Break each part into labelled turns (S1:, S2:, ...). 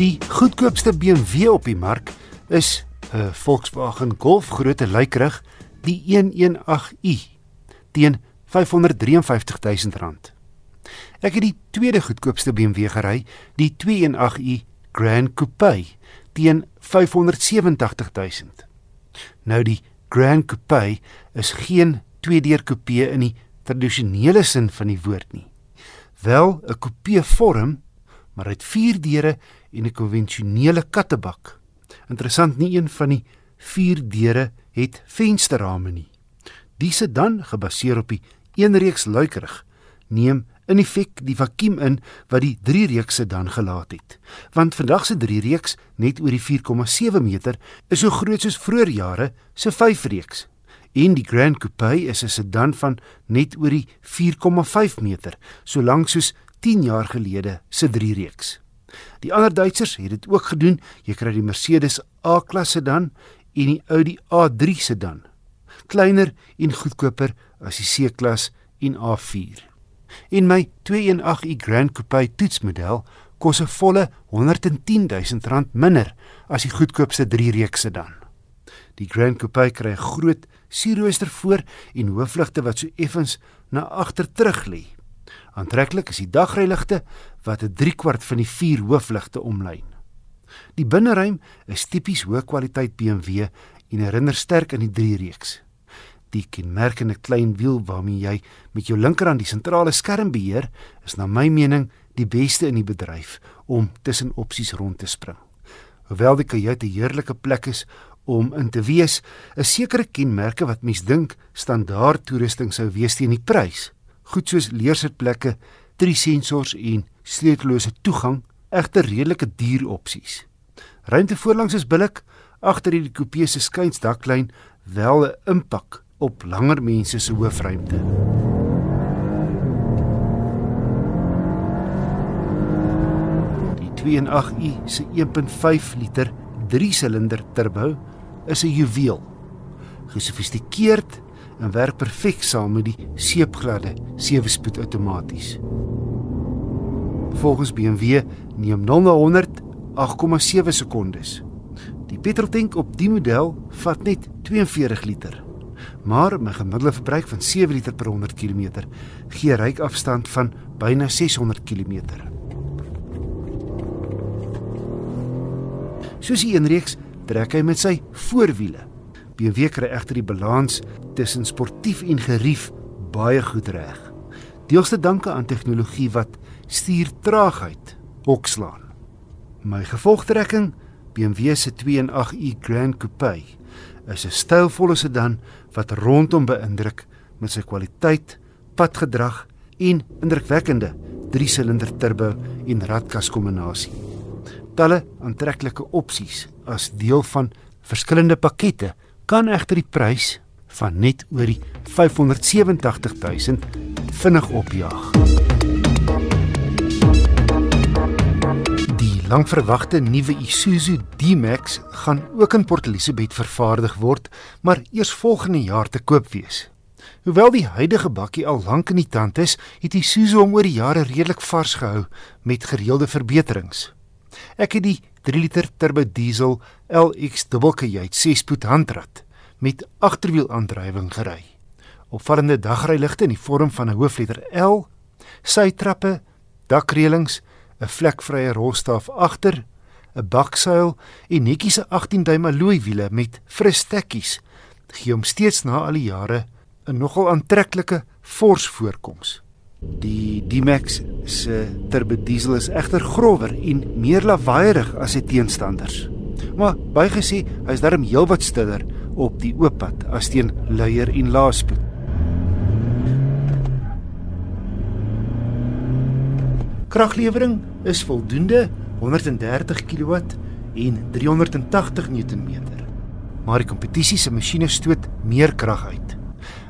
S1: Die goedkoopste BMW op die mark is 'n Volkswagen Golf grootte lykrig, die 118i teen R553 000. Ek het die tweede goedkoopste BMW gery, die 218i Grand Coupe teen 587 000. Nou die Grand Coupe is geen tweedeur coupe in die tradisionele sin van die woord nie. Wel 'n coupe vorm, maar het vier deure en 'n konvensionele kattebak. Interessant nie een van die vier deure het vensterrame nie. Die sedan gebaseer op die eenreeks luikerig neem in effek die vakuum in wat die 3 reeks sedan gelaat het. Want vandag se 3 reeks net oor die 4,7 meter is so groot soos vroeër jare se 5 reeks. En die Grand Coupe is 'n sedan van net oor die 4,5 meter, so lank soos 10 jaar gelede se 3 reeks. Die ander Duitsers het dit ook gedoen. Jy kry die Mercedes A-klas sedan en die Audi A3 sedan. Kleiner en goedkoper as die C-klas en A4. En my 218i Grand Coupe toetsmodel kos 'n volle 110 000 rand minder as die goedkoopste 3 reeks sedan. Die Grand Coupe kry 'n groot sierrooster voor en hoofligte wat so effens na agter terug lê. Aantreklik is die dagryligte wat 'n 3 kwart van die vier hoofligte omlyn. Die binneruim is tipies hoë kwaliteit BMW en herinner sterk aan die 3 reeks. Die kenmerkende klein wiel waarmee jy met jou linkerhand die sentrale skerm beheer, is na my mening die beste in die bedryf om tussen opsies rond te spring. Hoewel die kajuit 'n heerlike plek is om in te wees, is sekere kenmerke wat mens dink standaard toerusting sou wees teen die prys. Goed soos leersitplekke, drie sensors en sleutellose toegang, egter redelike duur opsies. Ruimte voorlangs is billik, agter hierdie kopie se skuinsdaklyn wel 'n impak op langer mense se hoofruimte. Die 2.8i se 1.5 liter 3-silinder turbo is 'n juweel. Gesofistikeerd en werk perfek saam met die seepgladde 7-spoed outomaties. Volgens BMW neem 0 na 100 8,7 sekondes. Die petroltank op die model vat net 42 liter maar my gemiddelde verbruik van 7 liter per 100 km gee ryk afstand van byna 600 km. Soos die eenreeks trek hy met sy voorwiele. BMW kry egter die balans tussen sportief en gerief baie goed reg. Deels te danke aan tegnologie wat stuurtraagheid hokslaan. My gevolgtrekking BMW se 2.8i Grand Coupe is 'n stylvolle sedan wat rondom beïndruk met sy kwaliteit, padgedrag en indrukwekkende 3-silinder turbo en radkas kombinasie. Talle aantreklike opsies as deel van verskillende pakkette kan egter die prys van net oor die 587 000 vinnig opjaag. Langverwagte nuwe Isuzu D-Max gaan ook in Port Elizabeth vervaardig word, maar eers volgende jaar te koop wees. Hoewel die huidige bakkie al lank in die tand is, het Isuzu hom oor die jare redelik vars gehou met gereelde verbeterings. Ek het die 3 liter turbo diesel LX dubbelkajuit 6-spoed handrat met agterwielaandrywing gery. Opvallende dagryligte in die vorm van 'n hoofletter L, sytrappe, dakreëlings 'n vlekvrye rolstaf agter, 'n baksuil en netjies 'n 18 duim alloy wiele met fris stekkies gee hom steeds na al die jare 'n nogal aantreklike fors voorkoms. Die D-Max se turbo diesel is egter grower en meer lawaaierig as sy teenstanders. Maar bygesê, hy's darm heelwat stiller op die oop pad as teen luier en laaspoed. Kraglewering is voldoende 130 kW en 380 Nm. Maar die kompetisie se masjiene stoot meer krag uit.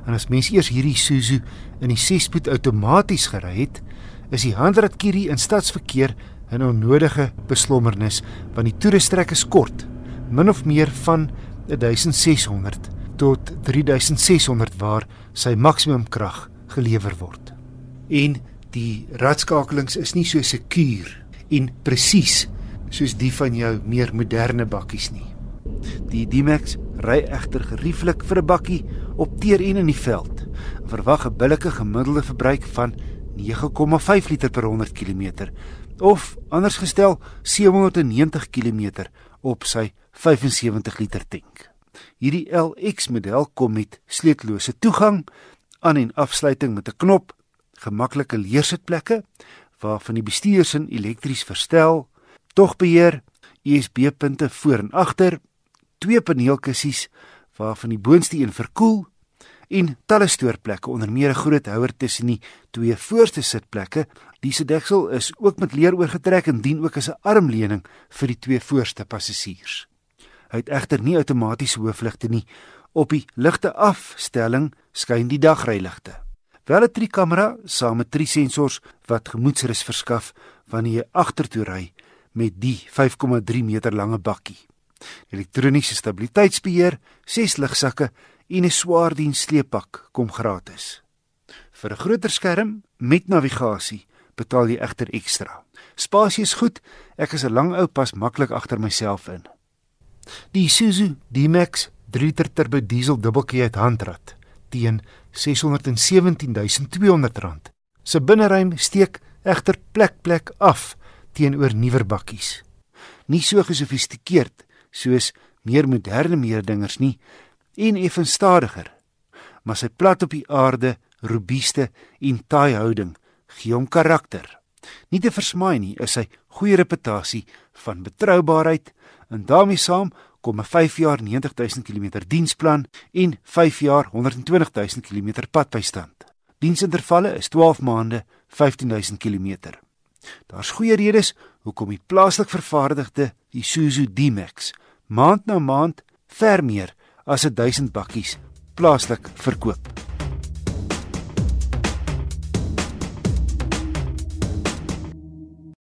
S1: En as mens eers hierdie Isuzu in die 6-spoed outomaties gery het, is die handratkerie in stadsverkeer 'n onnodige beslommernis want die toerestrek is kort, min of meer van 1600 tot 3600 waar sy maksimum krag gelewer word. En die radskakelings is nie so sekuur en presies soos die van jou meer moderne bakkies nie. Die D-Max ry egter gerieflik vir 'n bakkie op teer en in die veld. Verwag 'n billike gemiddelde verbruik van 9,5 liter per 100 km of anders gestel 790 km op sy 75 liter tank. Hierdie LX model kom met sleutellose toegang, aan en afsluiting met 'n knop, gemaklike leersitplekke waarvan die bestuursin elektries verstel, togbeheer, USB-punte voor en agter, twee paneelkussies waarvan die boonste een verkoel en talle stoorplekke onder meer 'n groot houer tussen die twee voorste sitplekke. Die sedeksel is ook met leer oorgetrek en dien ook as 'n armleuning vir die twee voorste passasiers. Hy het egter nie outomatiese hoofligte nie. Op die ligte afstelling skyn die dagryligte. Wel 'n trikamera saam met drie sensors wat gemoedsrus verskaf wanneer jy agtertoe ry met die 5,3 meter lange bakkie. Elektroniese stabiliteitsbeheer, ses ligsakke en 'n swaar diens sleeppak kom gratis. Vir 'n groter skerm met navigasie betaal jy egter ekstra. Spasie is goed, ek is 'n lang ou pas maklik agter myself in. Die Isuzu D-Max 3 liter turbo diesel dubbelkie uit handrat teen R617200. Se binneruim steek egter plek plek af teenoor nuwer bakkies. Nie so gesofistikeerd soos meer moderne meerdingers nie en effens stadiger. Maar sy plat op die aarde, robuuste en taai houding gee hom karakter. Nie te versmaai nie, is sy goeie reputasie van betroubaarheid en daarmee saam kom 'n 5 jaar 90000 km diensplan en 5 jaar 120000 km padbystand. Diensintervalle is 12 maande, 15000 km. Daar's goeie redes hoekom die plaaslik vervaardigde Isuzu D-Max maand na maand ver meer as 1000 bakkies plaaslik verkoop.